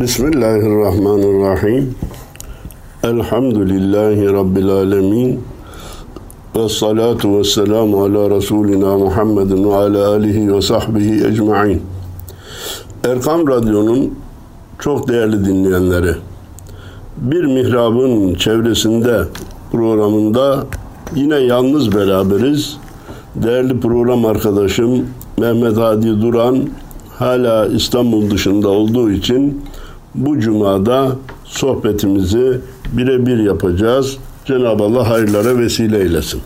Bismillahirrahmanirrahim. Elhamdülillahi Rabbil alemin. Ve salatu ve selamu ala Resulina Muhammedin ve ala alihi ve sahbihi ecma'in. Erkam Radyo'nun çok değerli dinleyenleri, bir mihrabın çevresinde programında yine yalnız beraberiz. Değerli program arkadaşım Mehmet Hadi Duran hala İstanbul dışında olduğu için bu cumada sohbetimizi birebir yapacağız. Cenab-ı Allah hayırlara vesile eylesin.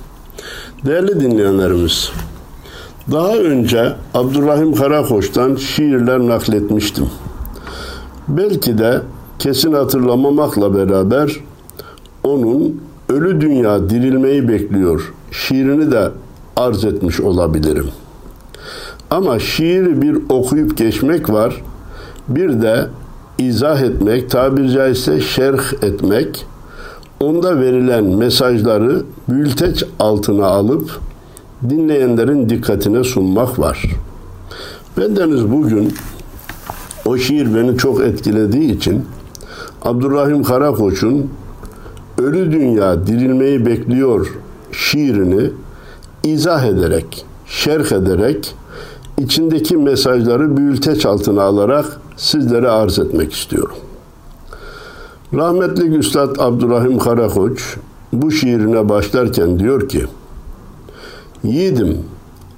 Değerli dinleyenlerimiz, daha önce Abdurrahim Karakoç'tan şiirler nakletmiştim. Belki de kesin hatırlamamakla beraber onun Ölü Dünya Dirilmeyi Bekliyor şiirini de arz etmiş olabilirim. Ama şiiri bir okuyup geçmek var, bir de izah etmek, tabiri caizse şerh etmek, onda verilen mesajları bülteç altına alıp dinleyenlerin dikkatine sunmak var. Bendeniz bugün o şiir beni çok etkilediği için Abdurrahim Karakoç'un Ölü Dünya Dirilmeyi Bekliyor şiirini izah ederek, şerh ederek içindeki mesajları büyülteç altına alarak sizlere arz etmek istiyorum. Rahmetli Üstad Abdurrahim Karakoç bu şiirine başlarken diyor ki Yiğidim,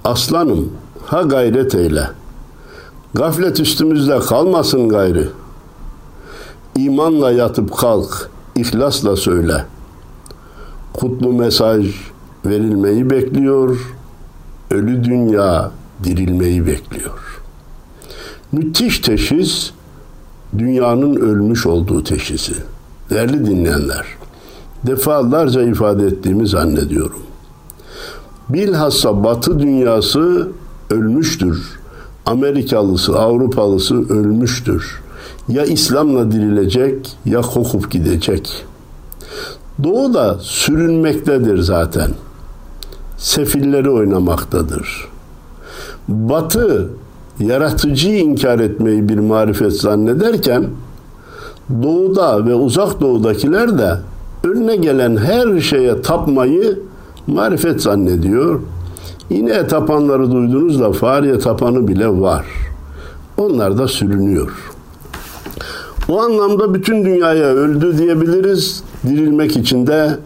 aslanım, ha gayret eyle. Gaflet üstümüzde kalmasın gayrı. İmanla yatıp kalk, ihlasla söyle. Kutlu mesaj verilmeyi bekliyor. Ölü dünya dirilmeyi bekliyor. Müthiş teşhis dünyanın ölmüş olduğu teşhisi. Değerli dinleyenler, defalarca ifade ettiğimi zannediyorum. Bilhassa Batı dünyası ölmüştür. Amerikalısı, Avrupalısı ölmüştür. Ya İslam'la dirilecek ya kokup gidecek. Doğu da sürünmektedir zaten. Sefilleri oynamaktadır. Batı yaratıcıyı inkar etmeyi bir marifet zannederken doğuda ve uzak doğudakiler de önüne gelen her şeye tapmayı marifet zannediyor. Yine tapanları duydunuz da fare tapanı bile var. Onlar da sürünüyor. O anlamda bütün dünyaya öldü diyebiliriz. Dirilmek için de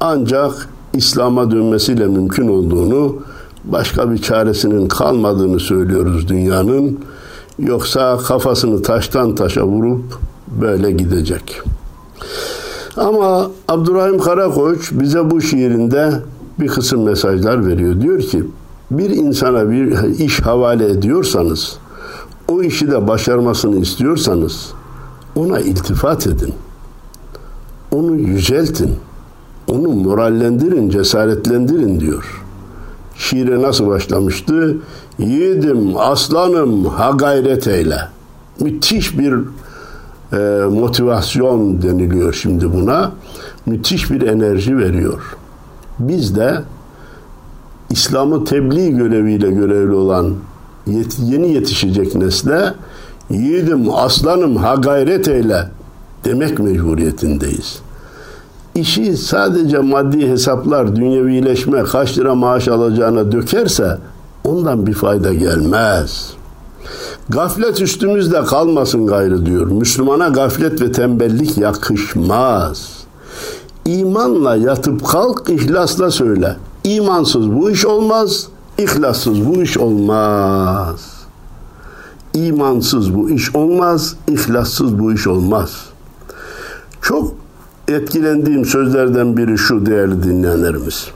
ancak İslam'a dönmesiyle mümkün olduğunu, başka bir çaresinin kalmadığını söylüyoruz dünyanın. Yoksa kafasını taştan taşa vurup böyle gidecek. Ama Abdurrahim Karakoç bize bu şiirinde bir kısım mesajlar veriyor. Diyor ki bir insana bir iş havale ediyorsanız, o işi de başarmasını istiyorsanız ona iltifat edin. Onu yüceltin. Onu morallendirin, cesaretlendirin diyor. Şiire nasıl başlamıştı? Yiğidim, aslanım, ha gayret eyle. Müthiş bir e, motivasyon deniliyor şimdi buna. Müthiş bir enerji veriyor. Biz de İslam'ı tebliğ göreviyle görevli olan yet, yeni yetişecek nesle yiğidim, aslanım, ha gayret eyle demek mecburiyetindeyiz. İşi sadece maddi hesaplar, dünyevileşme, kaç lira maaş alacağına dökerse ondan bir fayda gelmez. Gaflet üstümüzde kalmasın gayrı diyor. Müslümana gaflet ve tembellik yakışmaz. İmanla yatıp kalk, ihlasla söyle. İmansız bu iş olmaz, ihlassız bu iş olmaz. İmansız bu iş olmaz, ihlassız bu iş olmaz. Çok etkilendiğim sözlerden biri şu değerli dinleyenlerimiz.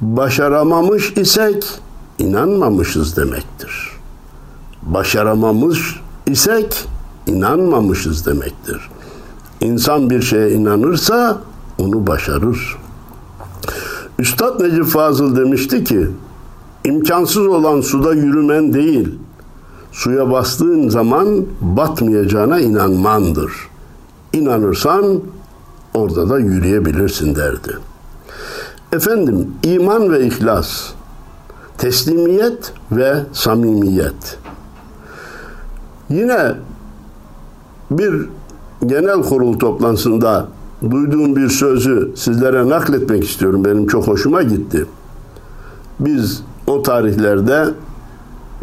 Başaramamış isek inanmamışız demektir. Başaramamış isek inanmamışız demektir. İnsan bir şeye inanırsa onu başarır. Üstad Necip Fazıl demişti ki, imkansız olan suda yürümen değil, suya bastığın zaman batmayacağına inanmandır. İnanırsan orada da yürüyebilirsin derdi. Efendim iman ve ihlas, teslimiyet ve samimiyet. Yine bir genel kurul toplantısında duyduğum bir sözü sizlere nakletmek istiyorum. Benim çok hoşuma gitti. Biz o tarihlerde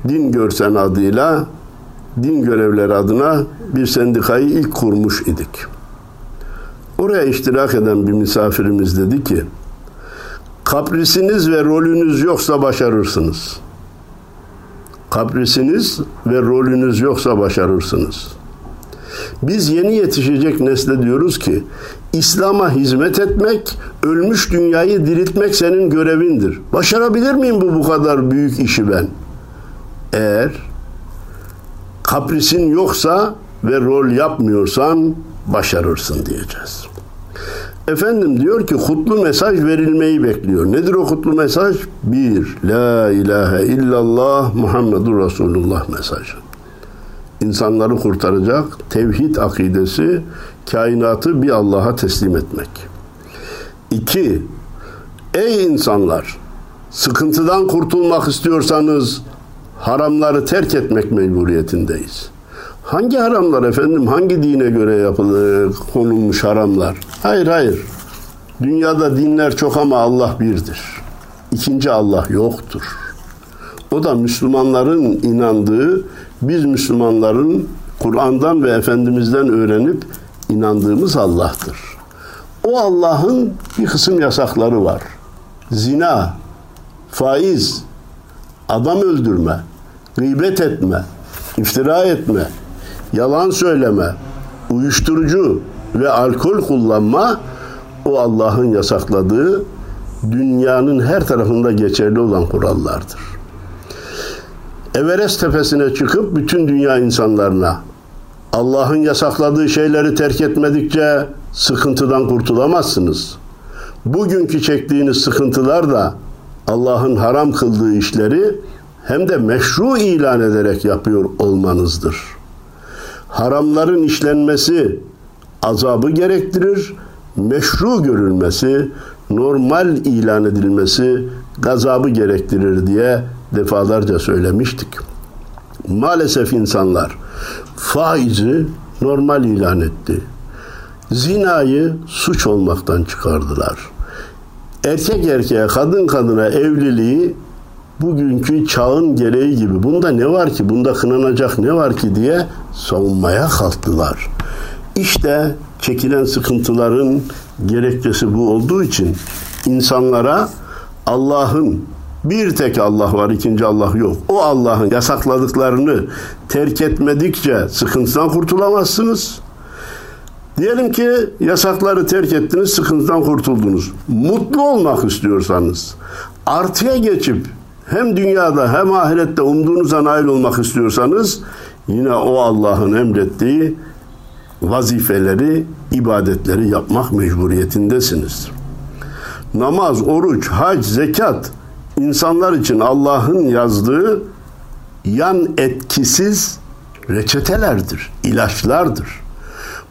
din görsen adıyla din görevleri adına bir sendikayı ilk kurmuş idik. Oraya iştirak eden bir misafirimiz dedi ki kaprisiniz ve rolünüz yoksa başarırsınız. Kaprisiniz ve rolünüz yoksa başarırsınız. Biz yeni yetişecek nesle diyoruz ki İslam'a hizmet etmek, ölmüş dünyayı diriltmek senin görevindir. Başarabilir miyim bu bu kadar büyük işi ben? Eğer kaprisin yoksa ve rol yapmıyorsan başarırsın diyeceğiz. Efendim diyor ki kutlu mesaj verilmeyi bekliyor. Nedir o kutlu mesaj? Bir, La ilahe illallah Muhammedur Resulullah mesajı. İnsanları kurtaracak tevhid akidesi, kainatı bir Allah'a teslim etmek. İki, ey insanlar, sıkıntıdan kurtulmak istiyorsanız haramları terk etmek mecburiyetindeyiz. Hangi haramlar efendim? Hangi dine göre yapılır, konulmuş haramlar? Hayır hayır. Dünyada dinler çok ama Allah birdir. İkinci Allah yoktur. O da Müslümanların inandığı, biz Müslümanların Kur'an'dan ve Efendimiz'den öğrenip inandığımız Allah'tır. O Allah'ın bir kısım yasakları var. Zina, faiz, adam öldürme, gıybet etme, iftira etme, yalan söyleme, uyuşturucu ve alkol kullanma o Allah'ın yasakladığı dünyanın her tarafında geçerli olan kurallardır. Everest tepesine çıkıp bütün dünya insanlarına Allah'ın yasakladığı şeyleri terk etmedikçe sıkıntıdan kurtulamazsınız. Bugünkü çektiğiniz sıkıntılar da Allah'ın haram kıldığı işleri hem de meşru ilan ederek yapıyor olmanızdır. Haramların işlenmesi azabı gerektirir, meşru görülmesi, normal ilan edilmesi gazabı gerektirir diye defalarca söylemiştik. Maalesef insanlar faizi normal ilan etti. Zinayı suç olmaktan çıkardılar. Erkek erkeğe, kadın kadına evliliği bugünkü çağın gereği gibi bunda ne var ki, bunda kınanacak ne var ki diye savunmaya kalktılar. İşte çekilen sıkıntıların gerekçesi bu olduğu için insanlara Allah'ın bir tek Allah var, ikinci Allah yok. O Allah'ın yasakladıklarını terk etmedikçe sıkıntıdan kurtulamazsınız. Diyelim ki yasakları terk ettiniz, sıkıntıdan kurtuldunuz. Mutlu olmak istiyorsanız, artıya geçip hem dünyada hem ahirette umduğunuza nail olmak istiyorsanız yine o Allah'ın emrettiği vazifeleri, ibadetleri yapmak mecburiyetindesiniz. Namaz, oruç, hac, zekat insanlar için Allah'ın yazdığı yan etkisiz reçetelerdir, ilaçlardır.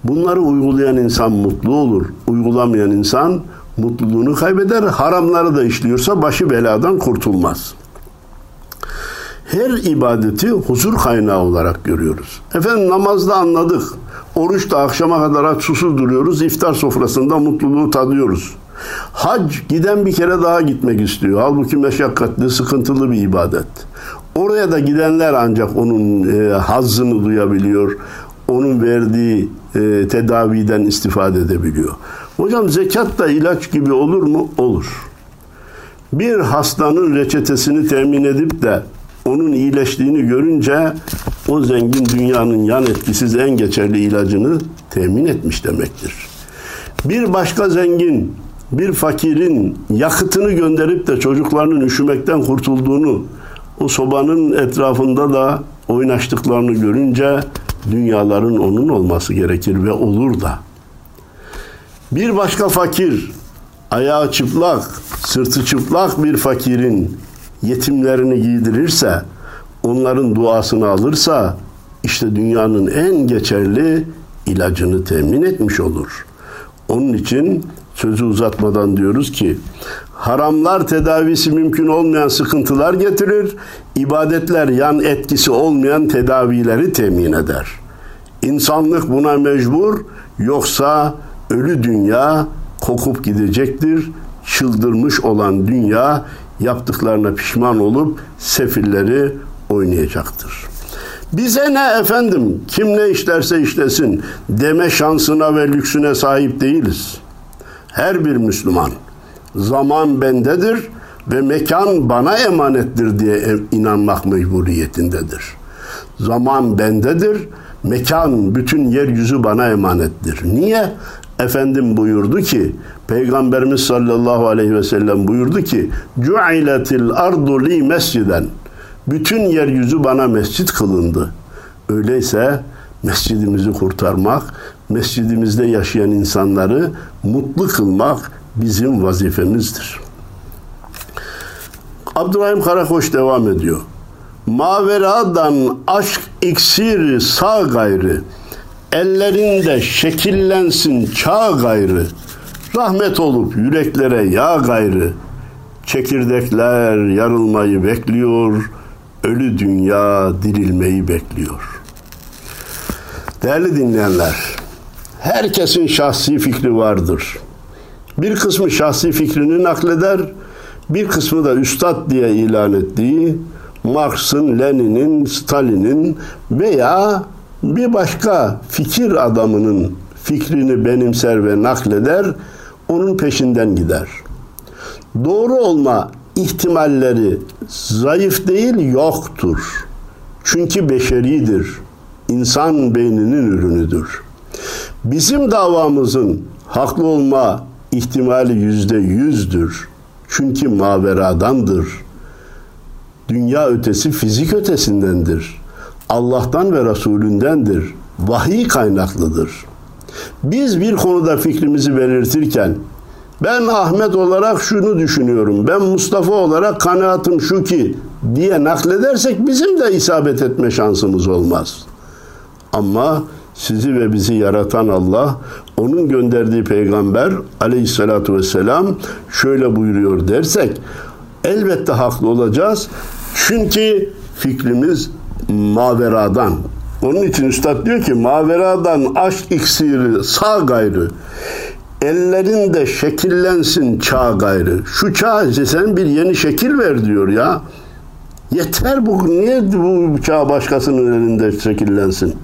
Bunları uygulayan insan mutlu olur. Uygulamayan insan mutluluğunu kaybeder. Haramları da işliyorsa başı beladan kurtulmaz. Her ibadeti huzur kaynağı olarak görüyoruz. Efendim namazda anladık. Oruçta akşama kadar aç susuz duruyoruz. İftar sofrasında mutluluğu tadıyoruz. Hac giden bir kere daha gitmek istiyor. Halbuki meşakkatli, sıkıntılı bir ibadet. Oraya da gidenler ancak onun e, hazzını duyabiliyor. Onun verdiği e, tedaviden istifade edebiliyor. Hocam zekat da ilaç gibi olur mu? Olur. Bir hastanın reçetesini temin edip de onun iyileştiğini görünce o zengin dünyanın yan etkisiz en geçerli ilacını temin etmiş demektir. Bir başka zengin bir fakirin yakıtını gönderip de çocuklarının üşümekten kurtulduğunu, o sobanın etrafında da oynaştıklarını görünce dünyaların onun olması gerekir ve olur da. Bir başka fakir, ayağı çıplak, sırtı çıplak bir fakirin yetimlerini giydirirse, onların duasını alırsa, işte dünyanın en geçerli ilacını temin etmiş olur. Onun için sözü uzatmadan diyoruz ki haramlar tedavisi mümkün olmayan sıkıntılar getirir, ibadetler yan etkisi olmayan tedavileri temin eder. İnsanlık buna mecbur yoksa ölü dünya kokup gidecektir. Çıldırmış olan dünya yaptıklarına pişman olup sefilleri oynayacaktır. Bize ne efendim kim ne işlerse işlesin deme şansına ve lüksüne sahip değiliz. Her bir Müslüman zaman bendedir ve mekan bana emanettir diye inanmak mecburiyetindedir. Zaman bendedir, mekan bütün yeryüzü bana emanettir. Niye? Efendim buyurdu ki, Peygamberimiz sallallahu aleyhi ve sellem buyurdu ki, Cu'iletil ardu li mesciden. Bütün yeryüzü bana mescit kılındı. Öyleyse mescidimizi kurtarmak, mescidimizde yaşayan insanları mutlu kılmak bizim vazifemizdir. Abdurrahim Karakoç devam ediyor. Maveradan aşk iksiri sağ gayrı, ellerinde şekillensin çağ gayrı, rahmet olup yüreklere yağ gayrı, çekirdekler yarılmayı bekliyor, ölü dünya dirilmeyi bekliyor. Değerli dinleyenler, herkesin şahsi fikri vardır. Bir kısmı şahsi fikrini nakleder, bir kısmı da üstad diye ilan ettiği Marx'ın, Lenin'in, Stalin'in veya bir başka fikir adamının fikrini benimser ve nakleder, onun peşinden gider. Doğru olma ihtimalleri zayıf değil yoktur. Çünkü beşeridir. İnsan beyninin ürünüdür. Bizim davamızın haklı olma ihtimali yüzde yüzdür. Çünkü maveradandır. Dünya ötesi fizik ötesindendir. Allah'tan ve Resulündendir. Vahiy kaynaklıdır. Biz bir konuda fikrimizi belirtirken ben Ahmet olarak şunu düşünüyorum, ben Mustafa olarak kanaatim şu ki diye nakledersek bizim de isabet etme şansımız olmaz. Ama sizi ve bizi yaratan Allah, onun gönderdiği peygamber aleyhissalatu vesselam şöyle buyuruyor dersek elbette haklı olacağız. Çünkü fikrimiz maveradan. Onun için üstad diyor ki maveradan aşk iksiri sağ gayrı ellerinde şekillensin çağ gayrı. Şu çağ sen bir yeni şekil ver diyor ya. Yeter bu niye bu çağ başkasının elinde şekillensin?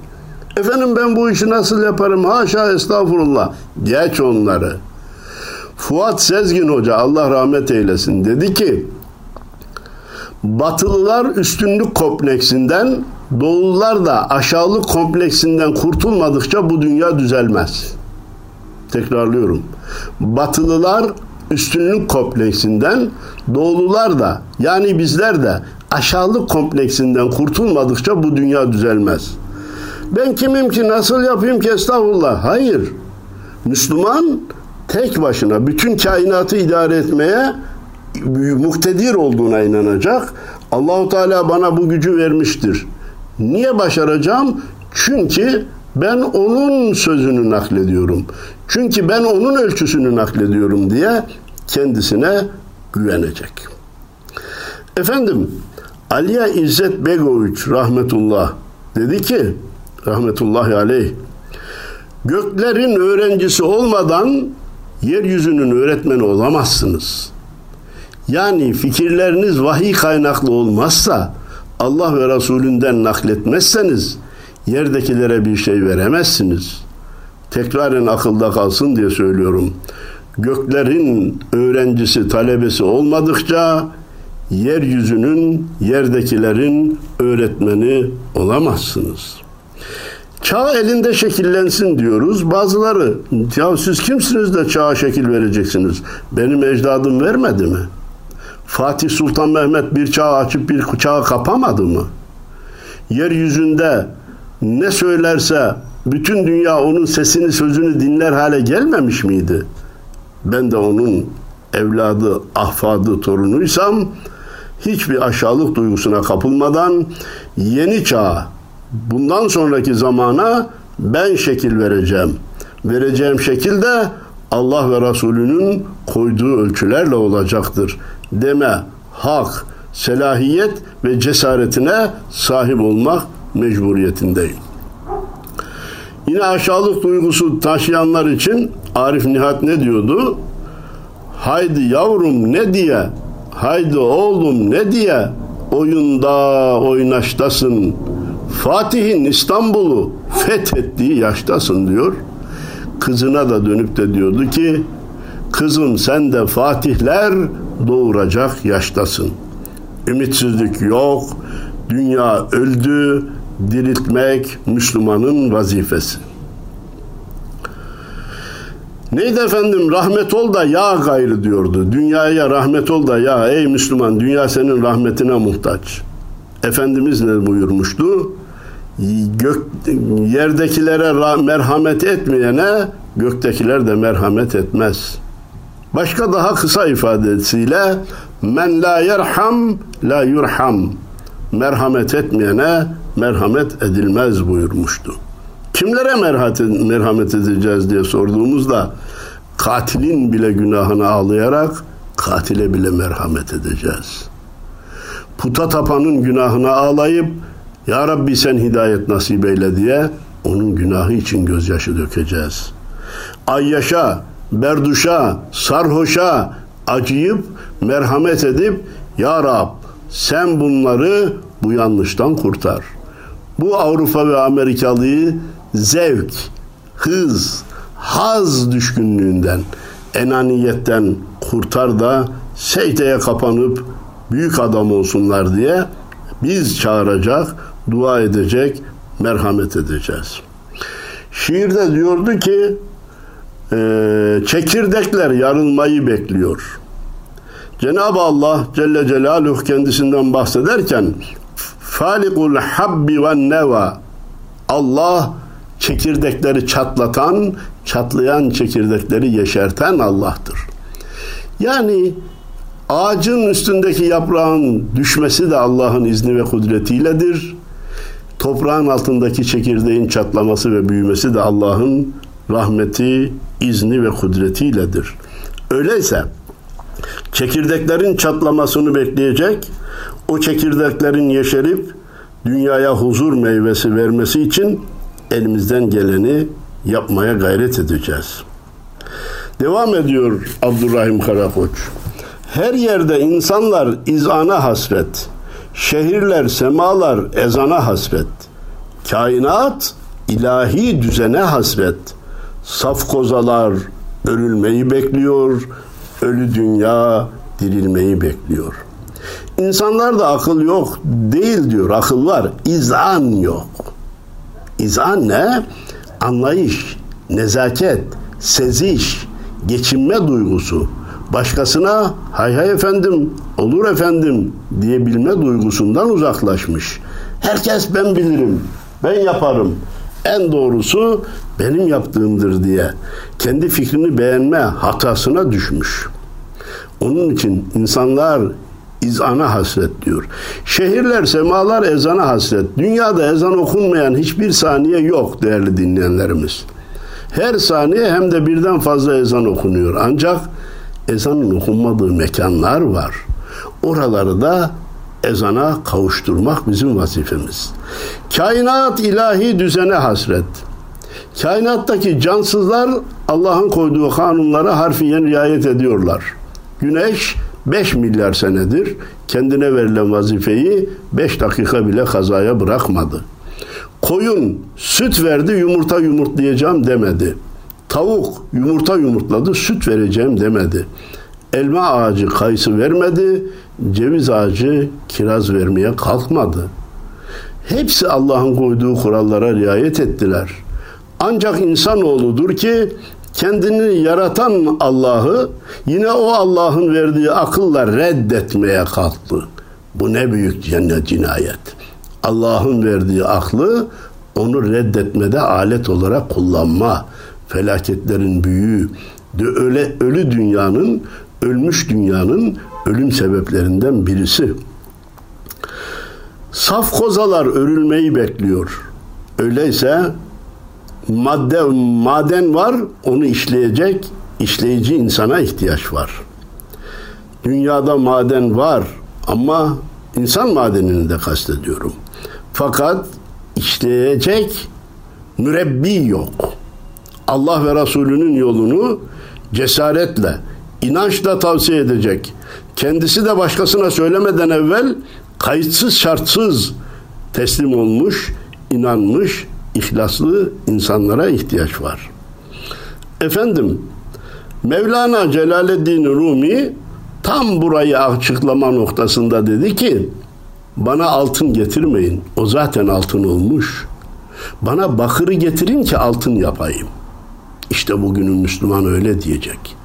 Efendim ben bu işi nasıl yaparım? Haşa estağfurullah. Geç onları. Fuat Sezgin Hoca Allah rahmet eylesin dedi ki Batılılar üstünlük kompleksinden, Doğulular da aşağılık kompleksinden kurtulmadıkça bu dünya düzelmez. Tekrarlıyorum. Batılılar üstünlük kompleksinden, Doğulular da yani bizler de aşağılık kompleksinden kurtulmadıkça bu dünya düzelmez. Ben kimim ki nasıl yapayım ki estağfurullah. Hayır. Müslüman tek başına bütün kainatı idare etmeye muktedir olduğuna inanacak. Allahu Teala bana bu gücü vermiştir. Niye başaracağım? Çünkü ben onun sözünü naklediyorum. Çünkü ben onun ölçüsünü naklediyorum diye kendisine güvenecek. Efendim Aliye İzzet Begoviç rahmetullah dedi ki rahmetullahi aleyh göklerin öğrencisi olmadan yeryüzünün öğretmeni olamazsınız. Yani fikirleriniz vahiy kaynaklı olmazsa Allah ve Resulünden nakletmezseniz yerdekilere bir şey veremezsiniz. Tekraren akılda kalsın diye söylüyorum. Göklerin öğrencisi, talebesi olmadıkça yeryüzünün, yerdekilerin öğretmeni olamazsınız. Çağ elinde şekillensin diyoruz. Bazıları ya siz kimsiniz de çağa şekil vereceksiniz? Benim ecdadım vermedi mi? Fatih Sultan Mehmet bir çağ açıp bir çağı kapamadı mı? Yeryüzünde ne söylerse bütün dünya onun sesini sözünü dinler hale gelmemiş miydi? Ben de onun evladı, ahfadı, torunuysam hiçbir aşağılık duygusuna kapılmadan yeni çağ, bundan sonraki zamana ben şekil vereceğim. Vereceğim şekil de Allah ve Resulünün koyduğu ölçülerle olacaktır deme hak, selahiyet ve cesaretine sahip olmak mecburiyetindeyim. Yine aşağılık duygusu taşıyanlar için Arif Nihat ne diyordu? Haydi yavrum ne diye, haydi oğlum ne diye oyunda oynaştasın. Fatih'in İstanbul'u fethettiği yaştasın diyor. Kızına da dönüp de diyordu ki kızım sen de fatihler doğuracak yaştasın. Ümitsizlik yok, dünya öldü, diriltmek Müslümanın vazifesi. Neydi efendim rahmet ol da ya gayrı diyordu. Dünyaya rahmet ol da ya ey Müslüman dünya senin rahmetine muhtaç. Efendimiz ne buyurmuştu? Gök, yerdekilere merhamet etmeyene göktekiler de merhamet etmez. Başka daha kısa ifadesiyle men la yerham la yurham merhamet etmeyene merhamet edilmez buyurmuştu. Kimlere merhamet edeceğiz diye sorduğumuzda katilin bile günahını ağlayarak katile bile merhamet edeceğiz. Puta tapanın günahını ağlayıp Ya Rabbi sen hidayet nasip eyle diye onun günahı için gözyaşı dökeceğiz. Ayyaşa, berduşa, sarhoşa acıyıp merhamet edip Ya Rab sen bunları bu yanlıştan kurtar. Bu Avrupa ve Amerikalıyı zevk, hız, haz düşkünlüğünden, enaniyetten kurtar da secdeye kapanıp büyük adam olsunlar diye biz çağıracak, dua edecek, merhamet edeceğiz. Şiirde diyordu ki e, çekirdekler yarılmayı bekliyor. Cenab-ı Allah Celle Celaluhu kendisinden bahsederken Falikul habbi ve neva Allah çekirdekleri çatlatan, çatlayan çekirdekleri yeşerten Allah'tır. Yani ağacın üstündeki yaprağın düşmesi de Allah'ın izni ve kudretiyledir. Toprağın altındaki çekirdeğin çatlaması ve büyümesi de Allah'ın rahmeti, izni ve kudretiyledir. Öyleyse çekirdeklerin çatlamasını bekleyecek, o çekirdeklerin yeşerip dünyaya huzur meyvesi vermesi için elimizden geleni yapmaya gayret edeceğiz. Devam ediyor Abdurrahim Karakoç. Her yerde insanlar izana hasret. Şehirler, semalar ezana hasret. Kainat ilahi düzene hasret. Saf kozalar örülmeyi bekliyor. Ölü dünya dirilmeyi bekliyor. İnsanlarda akıl yok değil diyor. Akıl var. İzan yok. İzan ne? Anlayış, nezaket, seziş, geçinme duygusu. Başkasına hay hay efendim, olur efendim diyebilme duygusundan uzaklaşmış. Herkes ben bilirim, ben yaparım. En doğrusu benim yaptığımdır diye kendi fikrini beğenme hatasına düşmüş. Onun için insanlar izana hasret diyor. Şehirler, semalar ezana hasret. Dünyada ezan okunmayan hiçbir saniye yok değerli dinleyenlerimiz. Her saniye hem de birden fazla ezan okunuyor. Ancak ezanın okunmadığı mekanlar var. Oraları da ezana kavuşturmak bizim vazifemiz. Kainat ilahi düzene hasret. Kainattaki cansızlar Allah'ın koyduğu kanunlara harfiyen riayet ediyorlar. Güneş 5 milyar senedir kendine verilen vazifeyi 5 dakika bile kazaya bırakmadı. Koyun süt verdi yumurta yumurtlayacağım demedi. Tavuk yumurta yumurtladı süt vereceğim demedi. Elma ağacı kayısı vermedi, ceviz ağacı kiraz vermeye kalkmadı. Hepsi Allah'ın koyduğu kurallara riayet ettiler. Ancak insanoğludur ki kendini yaratan Allah'ı yine o Allah'ın verdiği akılla reddetmeye kalktı. Bu ne büyük cennet cinayet. Allah'ın verdiği aklı onu reddetmede alet olarak kullanma. Felaketlerin büyüğü, ölü dünyanın, ölmüş dünyanın ölüm sebeplerinden birisi. Saf kozalar örülmeyi bekliyor. Öyleyse madde maden var, onu işleyecek işleyici insana ihtiyaç var. Dünyada maden var ama insan madenini de kastediyorum. Fakat işleyecek mürebbi yok. Allah ve Resulünün yolunu cesaretle, inançla tavsiye edecek. Kendisi de başkasına söylemeden evvel kayıtsız şartsız teslim olmuş, inanmış, ihlaslı insanlara ihtiyaç var. Efendim, Mevlana Celaleddin Rumi tam burayı açıklama noktasında dedi ki, bana altın getirmeyin, o zaten altın olmuş. Bana bakırı getirin ki altın yapayım. İşte bugünün Müslüman öyle diyecek.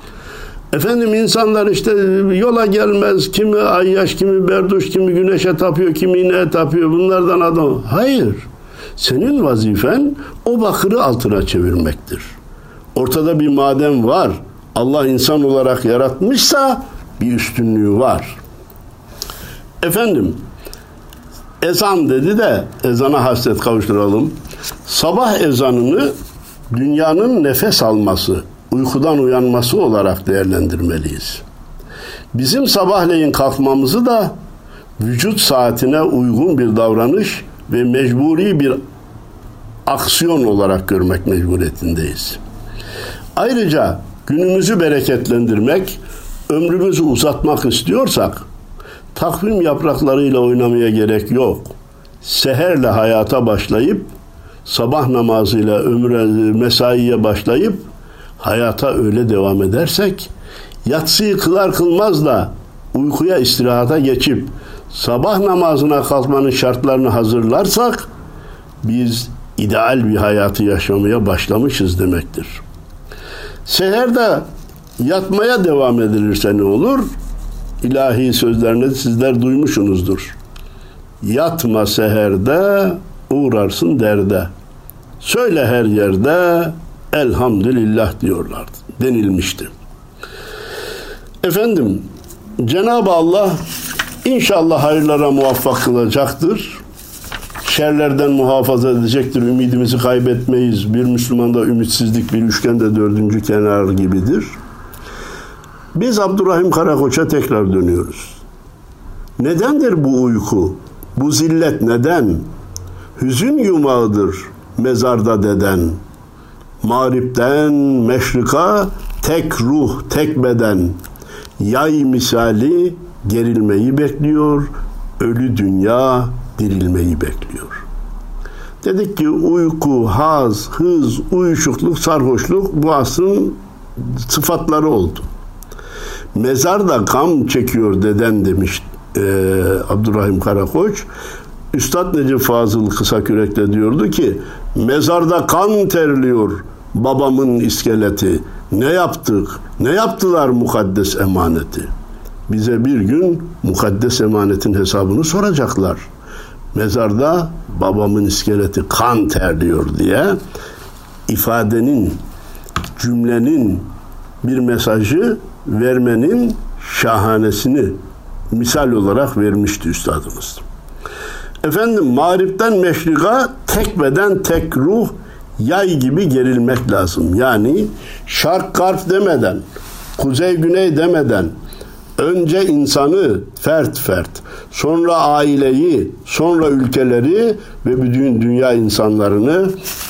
Efendim insanlar işte yola gelmez. Kimi ayyaş, kimi berduş, kimi güneşe tapıyor, kimi ineğe tapıyor. Bunlardan adam. Hayır. Senin vazifen o bakırı altına çevirmektir. Ortada bir maden var. Allah insan olarak yaratmışsa bir üstünlüğü var. Efendim ezan dedi de ezana hasret kavuşturalım. Sabah ezanını dünyanın nefes alması, uykudan uyanması olarak değerlendirmeliyiz. Bizim sabahleyin kalkmamızı da vücut saatine uygun bir davranış ve mecburi bir aksiyon olarak görmek mecburiyetindeyiz. Ayrıca günümüzü bereketlendirmek, ömrümüzü uzatmak istiyorsak takvim yapraklarıyla oynamaya gerek yok. Seherle hayata başlayıp sabah namazıyla ömre mesaiye başlayıp hayata öyle devam edersek yatsıyı kılar kılmaz da uykuya istirahata geçip sabah namazına kalkmanın şartlarını hazırlarsak biz ideal bir hayatı yaşamaya başlamışız demektir. Seherde yatmaya devam edilirse ne olur? İlahi sözlerini sizler duymuşsunuzdur. Yatma seherde, uğrarsın derde. Söyle her yerde, elhamdülillah diyorlardı, denilmişti. Efendim, Cenab-ı Allah inşallah hayırlara muvaffak kılacaktır. Şerlerden muhafaza edecektir. Ümidimizi kaybetmeyiz. Bir Müslümanda ümitsizlik bir üçgende dördüncü kenar gibidir. Biz Abdurrahim Karakoç'a tekrar dönüyoruz. Nedendir bu uyku? Bu zillet neden? Hüzün yumağıdır mezarda deden. Mağripten meşrika tek ruh, tek beden. Yay misali gerilmeyi bekliyor. Ölü dünya dirilmeyi bekliyor. Dedik ki uyku, haz, hız, uyuşukluk, sarhoşluk bu asrın sıfatları oldu. Mezarda kam çekiyor deden demiş e, Abdurrahim Karakoç. Üstad Necip Fazıl kısa kürekle diyordu ki mezarda kan terliyor babamın iskeleti. Ne yaptık? Ne yaptılar mukaddes emaneti? Bize bir gün mukaddes emanetin hesabını soracaklar. Mezarda babamın iskeleti kan terliyor diye ifadenin, cümlenin bir mesajı vermenin şahanesini misal olarak vermişti üstadımız. Efendim mağripten meşrika tek beden tek ruh yay gibi gerilmek lazım. Yani şark garp demeden, kuzey güney demeden önce insanı fert fert, sonra aileyi, sonra ülkeleri ve bütün dünya insanlarını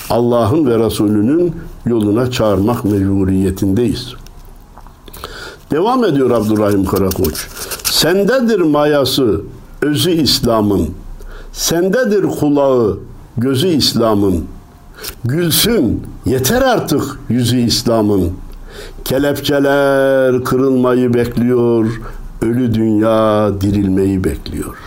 Allah'ın ve Resulünün yoluna çağırmak mecburiyetindeyiz. Devam ediyor Abdurrahim Karakoç. Sendedir mayası, özü İslam'ın. Sendedir kulağı, gözü İslam'ın. Gülsün, yeter artık yüzü İslam'ın. Kelepçeler kırılmayı bekliyor, ölü dünya dirilmeyi bekliyor.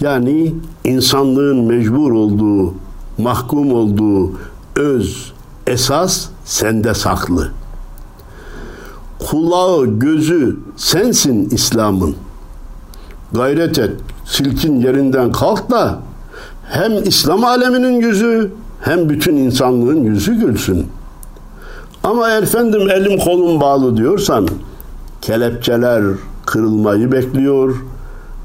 Yani insanlığın mecbur olduğu, mahkum olduğu öz, esas sende saklı. Kulağı, gözü sensin İslam'ın. Gayret et, silkin yerinden kalk da hem İslam aleminin yüzü hem bütün insanlığın yüzü gülsün. Ama efendim elim kolum bağlı diyorsan kelepçeler kırılmayı bekliyor,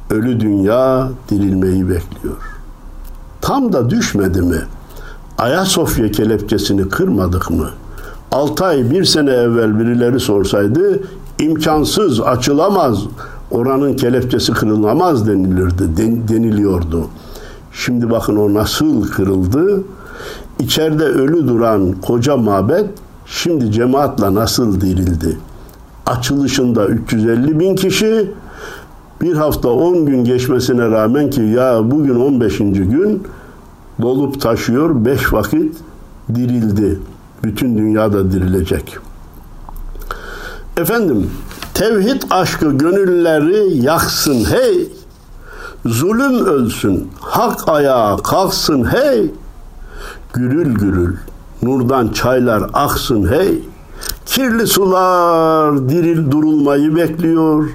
ölü dünya dirilmeyi bekliyor. Tam da düşmedi mi? Ayasofya kelepçesini kırmadık mı? 6 ay bir sene evvel birileri sorsaydı imkansız açılamaz oranın kelepçesi kırılamaz denilirdi deniliyordu. Şimdi bakın o nasıl kırıldı İçeride ölü duran koca mabet şimdi cemaatla nasıl dirildi? Açılışında 350 bin kişi bir hafta 10 gün geçmesine rağmen ki ya bugün 15. gün dolup taşıyor 5 vakit dirildi. Bütün dünyada dirilecek. Efendim tevhid aşkı gönülleri yaksın hey. Zulüm ölsün, hak ayağa kalksın hey. Gürül gürül nurdan çaylar aksın hey. Kirli sular diril durulmayı bekliyor.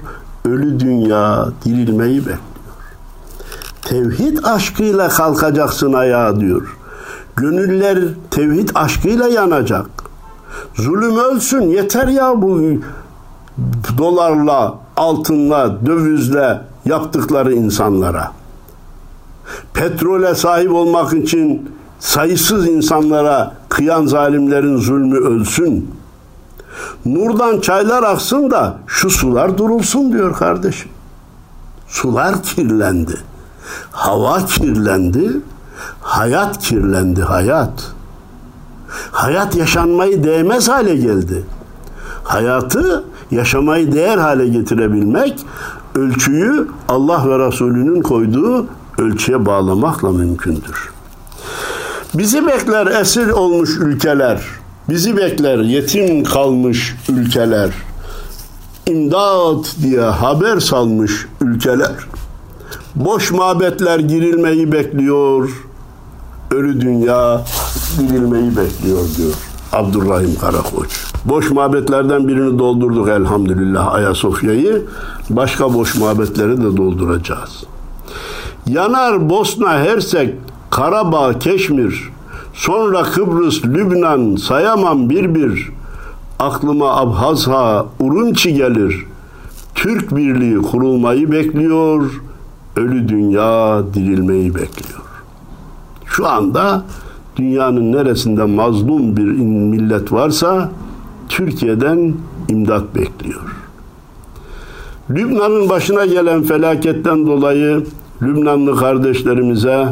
Ölü dünya dirilmeyi bekliyor. Tevhid aşkıyla kalkacaksın ayağa diyor. Gönüller tevhid aşkıyla yanacak. Zulüm ölsün yeter ya bu dolarla, altınla, dövizle yaptıkları insanlara. Petrole sahip olmak için sayısız insanlara kıyan zalimlerin zulmü ölsün. Nurdan çaylar aksın da şu sular durulsun diyor kardeşim. Sular kirlendi. Hava kirlendi. Hayat kirlendi, hayat. Hayat yaşanmayı değmez hale geldi. Hayatı yaşamayı değer hale getirebilmek ölçüyü Allah ve Resulünün koyduğu ölçüye bağlamakla mümkündür. Bizi bekler esir olmuş ülkeler, bizi bekler yetim kalmış ülkeler, imdat diye haber salmış ülkeler, boş mabetler girilmeyi bekliyor, ölü dünya dirilmeyi bekliyor diyor Abdurrahim Karakoç. Boş mabetlerden birini doldurduk elhamdülillah Ayasofya'yı. Başka boş mabetleri de dolduracağız. Yanar Bosna Hersek, Karabağ, Keşmir, sonra Kıbrıs, Lübnan sayamam bir bir. Aklıma Abhazha, Urunçi gelir. Türk Birliği kurulmayı bekliyor. Ölü dünya dirilmeyi bekliyor. Şu anda dünyanın neresinde mazlum bir millet varsa Türkiye'den imdat bekliyor. Lübnan'ın başına gelen felaketten dolayı Lübnanlı kardeşlerimize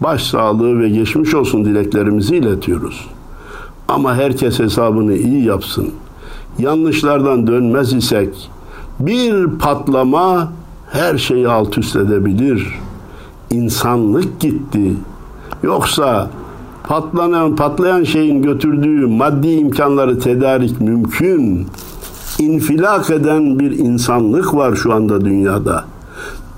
başsağlığı ve geçmiş olsun dileklerimizi iletiyoruz. Ama herkes hesabını iyi yapsın. Yanlışlardan dönmez isek bir patlama her şeyi alt üst edebilir. İnsanlık gitti. Yoksa patlanan patlayan şeyin götürdüğü maddi imkanları tedarik mümkün. İnfilak eden bir insanlık var şu anda dünyada.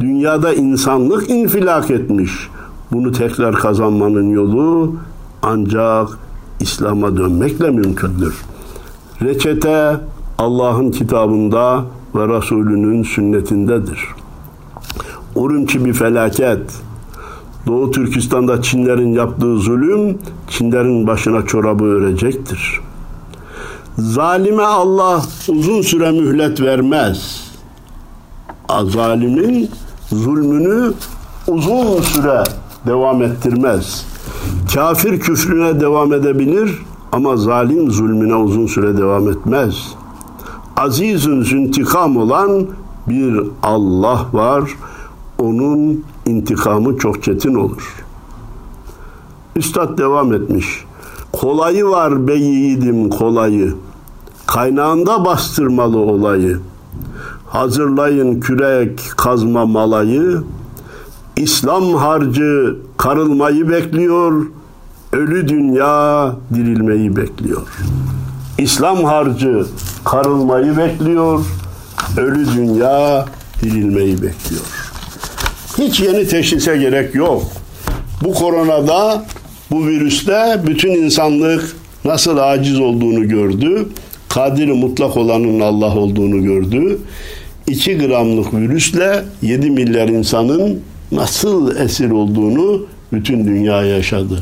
Dünyada insanlık infilak etmiş. Bunu tekrar kazanmanın yolu ancak İslam'a dönmekle mümkündür. Reçete Allah'ın kitabında ve Resulünün sünnetindedir. Urumçi bir felaket. Doğu Türkistan'da Çinlerin yaptığı zulüm Çinlerin başına çorabı örecektir. Zalime Allah uzun süre mühlet vermez. Zalimin zulmünü uzun süre devam ettirmez. Kafir küfrüne devam edebilir ama zalim zulmüne uzun süre devam etmez. Azizün züntikam olan bir Allah var. Onun intikamı çok çetin olur. Üstad devam etmiş. Kolayı var be yiğidim kolayı. Kaynağında bastırmalı olayı. Hazırlayın kürek kazma malayı. İslam harcı karılmayı bekliyor. Ölü dünya dirilmeyi bekliyor. İslam harcı karılmayı bekliyor. Ölü dünya dirilmeyi bekliyor. Hiç yeni teşhise gerek yok. Bu koronada, bu virüste bütün insanlık nasıl aciz olduğunu gördü. Kadir mutlak olanın Allah olduğunu gördü. 2 gramlık virüsle 7 milyar insanın nasıl esir olduğunu bütün dünya yaşadı.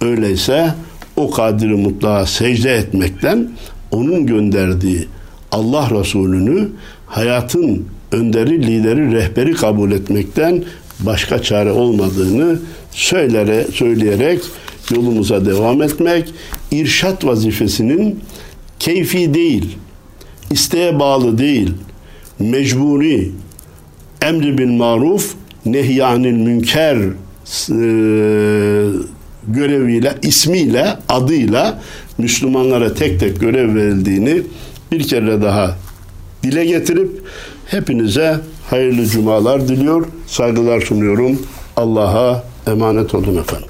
Öyleyse o kadiri mutlağa secde etmekten onun gönderdiği Allah Resulü'nü hayatın önderi, lideri, rehberi kabul etmekten başka çare olmadığını söylere, söyleyerek yolumuza devam etmek, irşat vazifesinin keyfi değil, isteğe bağlı değil, mecburi, emri bil maruf, nehyanil münker e, göreviyle, ismiyle, adıyla Müslümanlara tek tek görev verildiğini bir kere daha dile getirip hepinize hayırlı cumalar diliyor, saygılar sunuyorum. Allah'a emanet olun efendim.